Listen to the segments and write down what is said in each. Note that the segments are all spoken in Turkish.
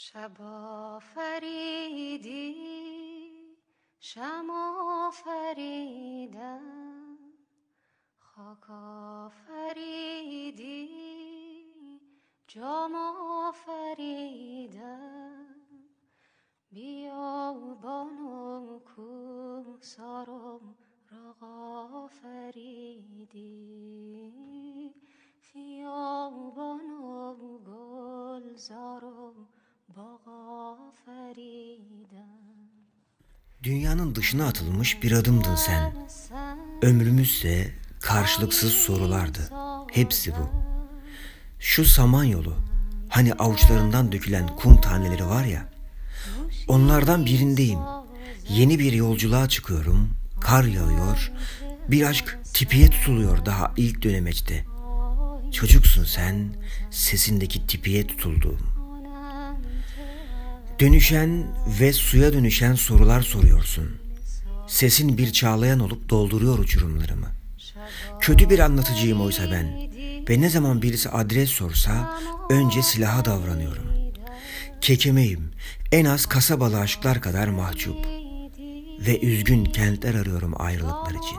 شب آفریدی شم آفریدم. خاک آفریدی جام آفریدم. بیابان و کوسار و راغ آفریدی. خیابان و Dünyanın dışına atılmış bir adımdın sen. Ömrümüzse karşılıksız sorulardı. Hepsi bu. Şu samanyolu, hani avuçlarından dökülen kum taneleri var ya, onlardan birindeyim. Yeni bir yolculuğa çıkıyorum, kar yağıyor, bir aşk tipiye tutuluyor daha ilk dönemeçte. Çocuksun sen, sesindeki tipiye tutulduğum. Dönüşen ve suya dönüşen sorular soruyorsun. Sesin bir çağlayan olup dolduruyor uçurumlarımı. Kötü bir anlatıcıyım oysa ben ve ne zaman birisi adres sorsa önce silaha davranıyorum. Kekemeyim, en az kasabalı aşklar kadar mahcup ve üzgün kentler arıyorum ayrılıklar için.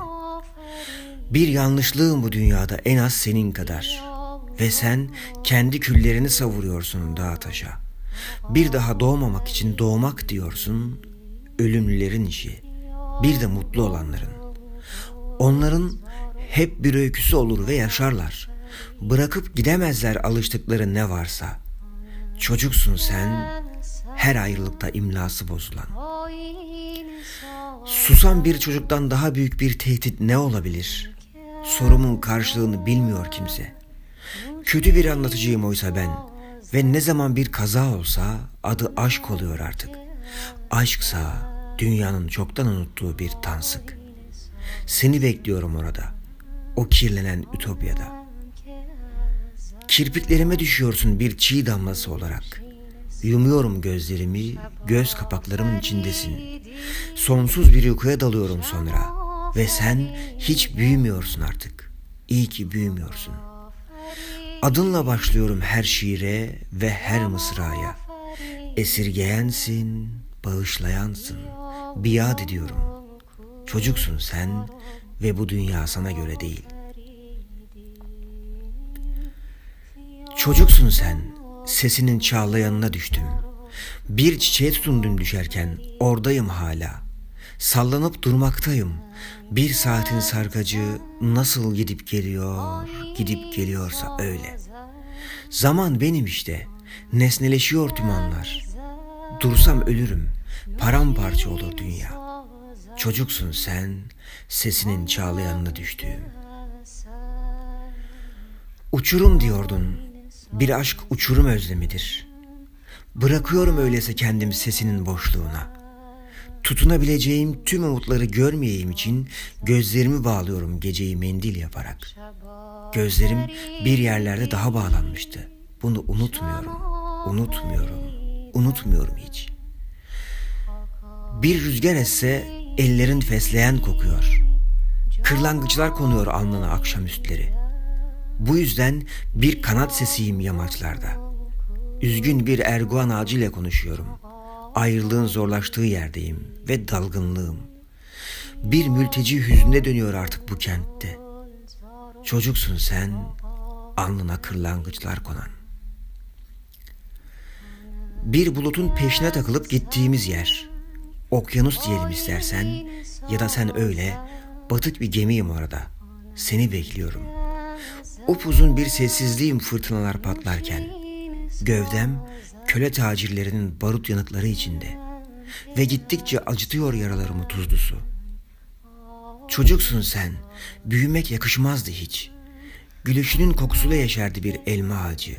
Bir yanlışlığım bu dünyada en az senin kadar ve sen kendi küllerini savuruyorsun dağa taşa.'' Bir daha doğmamak için doğmak diyorsun, ölümlülerin işi. Bir de mutlu olanların. Onların hep bir öyküsü olur ve yaşarlar. Bırakıp gidemezler alıştıkları ne varsa. Çocuksun sen, her ayrılıkta imlası bozulan. Susan bir çocuktan daha büyük bir tehdit ne olabilir? Sorumun karşılığını bilmiyor kimse. Kötü bir anlatıcıyım oysa ben. Ve ne zaman bir kaza olsa adı aşk oluyor artık. Aşksa dünyanın çoktan unuttuğu bir tansık. Seni bekliyorum orada. O kirlenen ütopyada. Kirpiklerime düşüyorsun bir çiğ damlası olarak. Yumuyorum gözlerimi, göz kapaklarımın içindesin. Sonsuz bir uykuya dalıyorum sonra. Ve sen hiç büyümüyorsun artık. İyi ki büyümüyorsun.'' Adınla başlıyorum her şiire ve her mısraya. Esirgeyensin, bağışlayansın, biat ediyorum. Çocuksun sen ve bu dünya sana göre değil. Çocuksun sen, sesinin çağlayanına düştüm. Bir çiçeğe tutundum düşerken oradayım hala. Sallanıp durmaktayım. Bir saatin sarkacı nasıl gidip geliyor, gidip geliyorsa öyle. Zaman benim işte. Nesneleşiyor tüm anlar. Dursam ölürüm. Paramparça olur dünya. Çocuksun sen, sesinin çağlayanına düştüğüm. Uçurum diyordun. Bir aşk uçurum özlemidir. Bırakıyorum öyleyse kendim sesinin boşluğuna.'' Tutunabileceğim tüm umutları görmeyeyim için gözlerimi bağlıyorum geceyi mendil yaparak. Gözlerim bir yerlerde daha bağlanmıştı. Bunu unutmuyorum, unutmuyorum, unutmuyorum hiç. Bir rüzgar esse ellerin fesleğen kokuyor. Kırlangıçlar konuyor alnına akşamüstleri. Bu yüzden bir kanat sesiyim yamaçlarda. Üzgün bir erguan ağacıyla konuşuyorum.'' Ayrılığın zorlaştığı yerdeyim ve dalgınlığım. Bir mülteci hüznüne dönüyor artık bu kentte. Çocuksun sen, alnına kırlangıçlar konan. Bir bulutun peşine takılıp gittiğimiz yer. Okyanus diyelim istersen ya da sen öyle batık bir gemiyim orada. Seni bekliyorum. Upuzun bir sessizliğim fırtınalar patlarken. Gövdem köle tacirlerinin barut yanıkları içinde ve gittikçe acıtıyor yaralarımı tuzlu su. Çocuksun sen, büyümek yakışmazdı hiç. Gülüşünün kokusuyla yaşardı bir elma ağacı.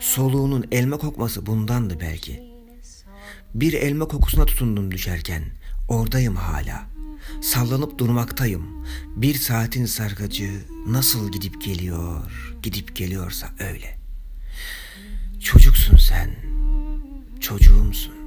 Soluğunun elma kokması bundandı belki. Bir elma kokusuna tutundum düşerken, oradayım hala. Sallanıp durmaktayım. Bir saatin sarkacı nasıl gidip geliyor, gidip geliyorsa öyle. Çocuksun sen, çocuğumsun.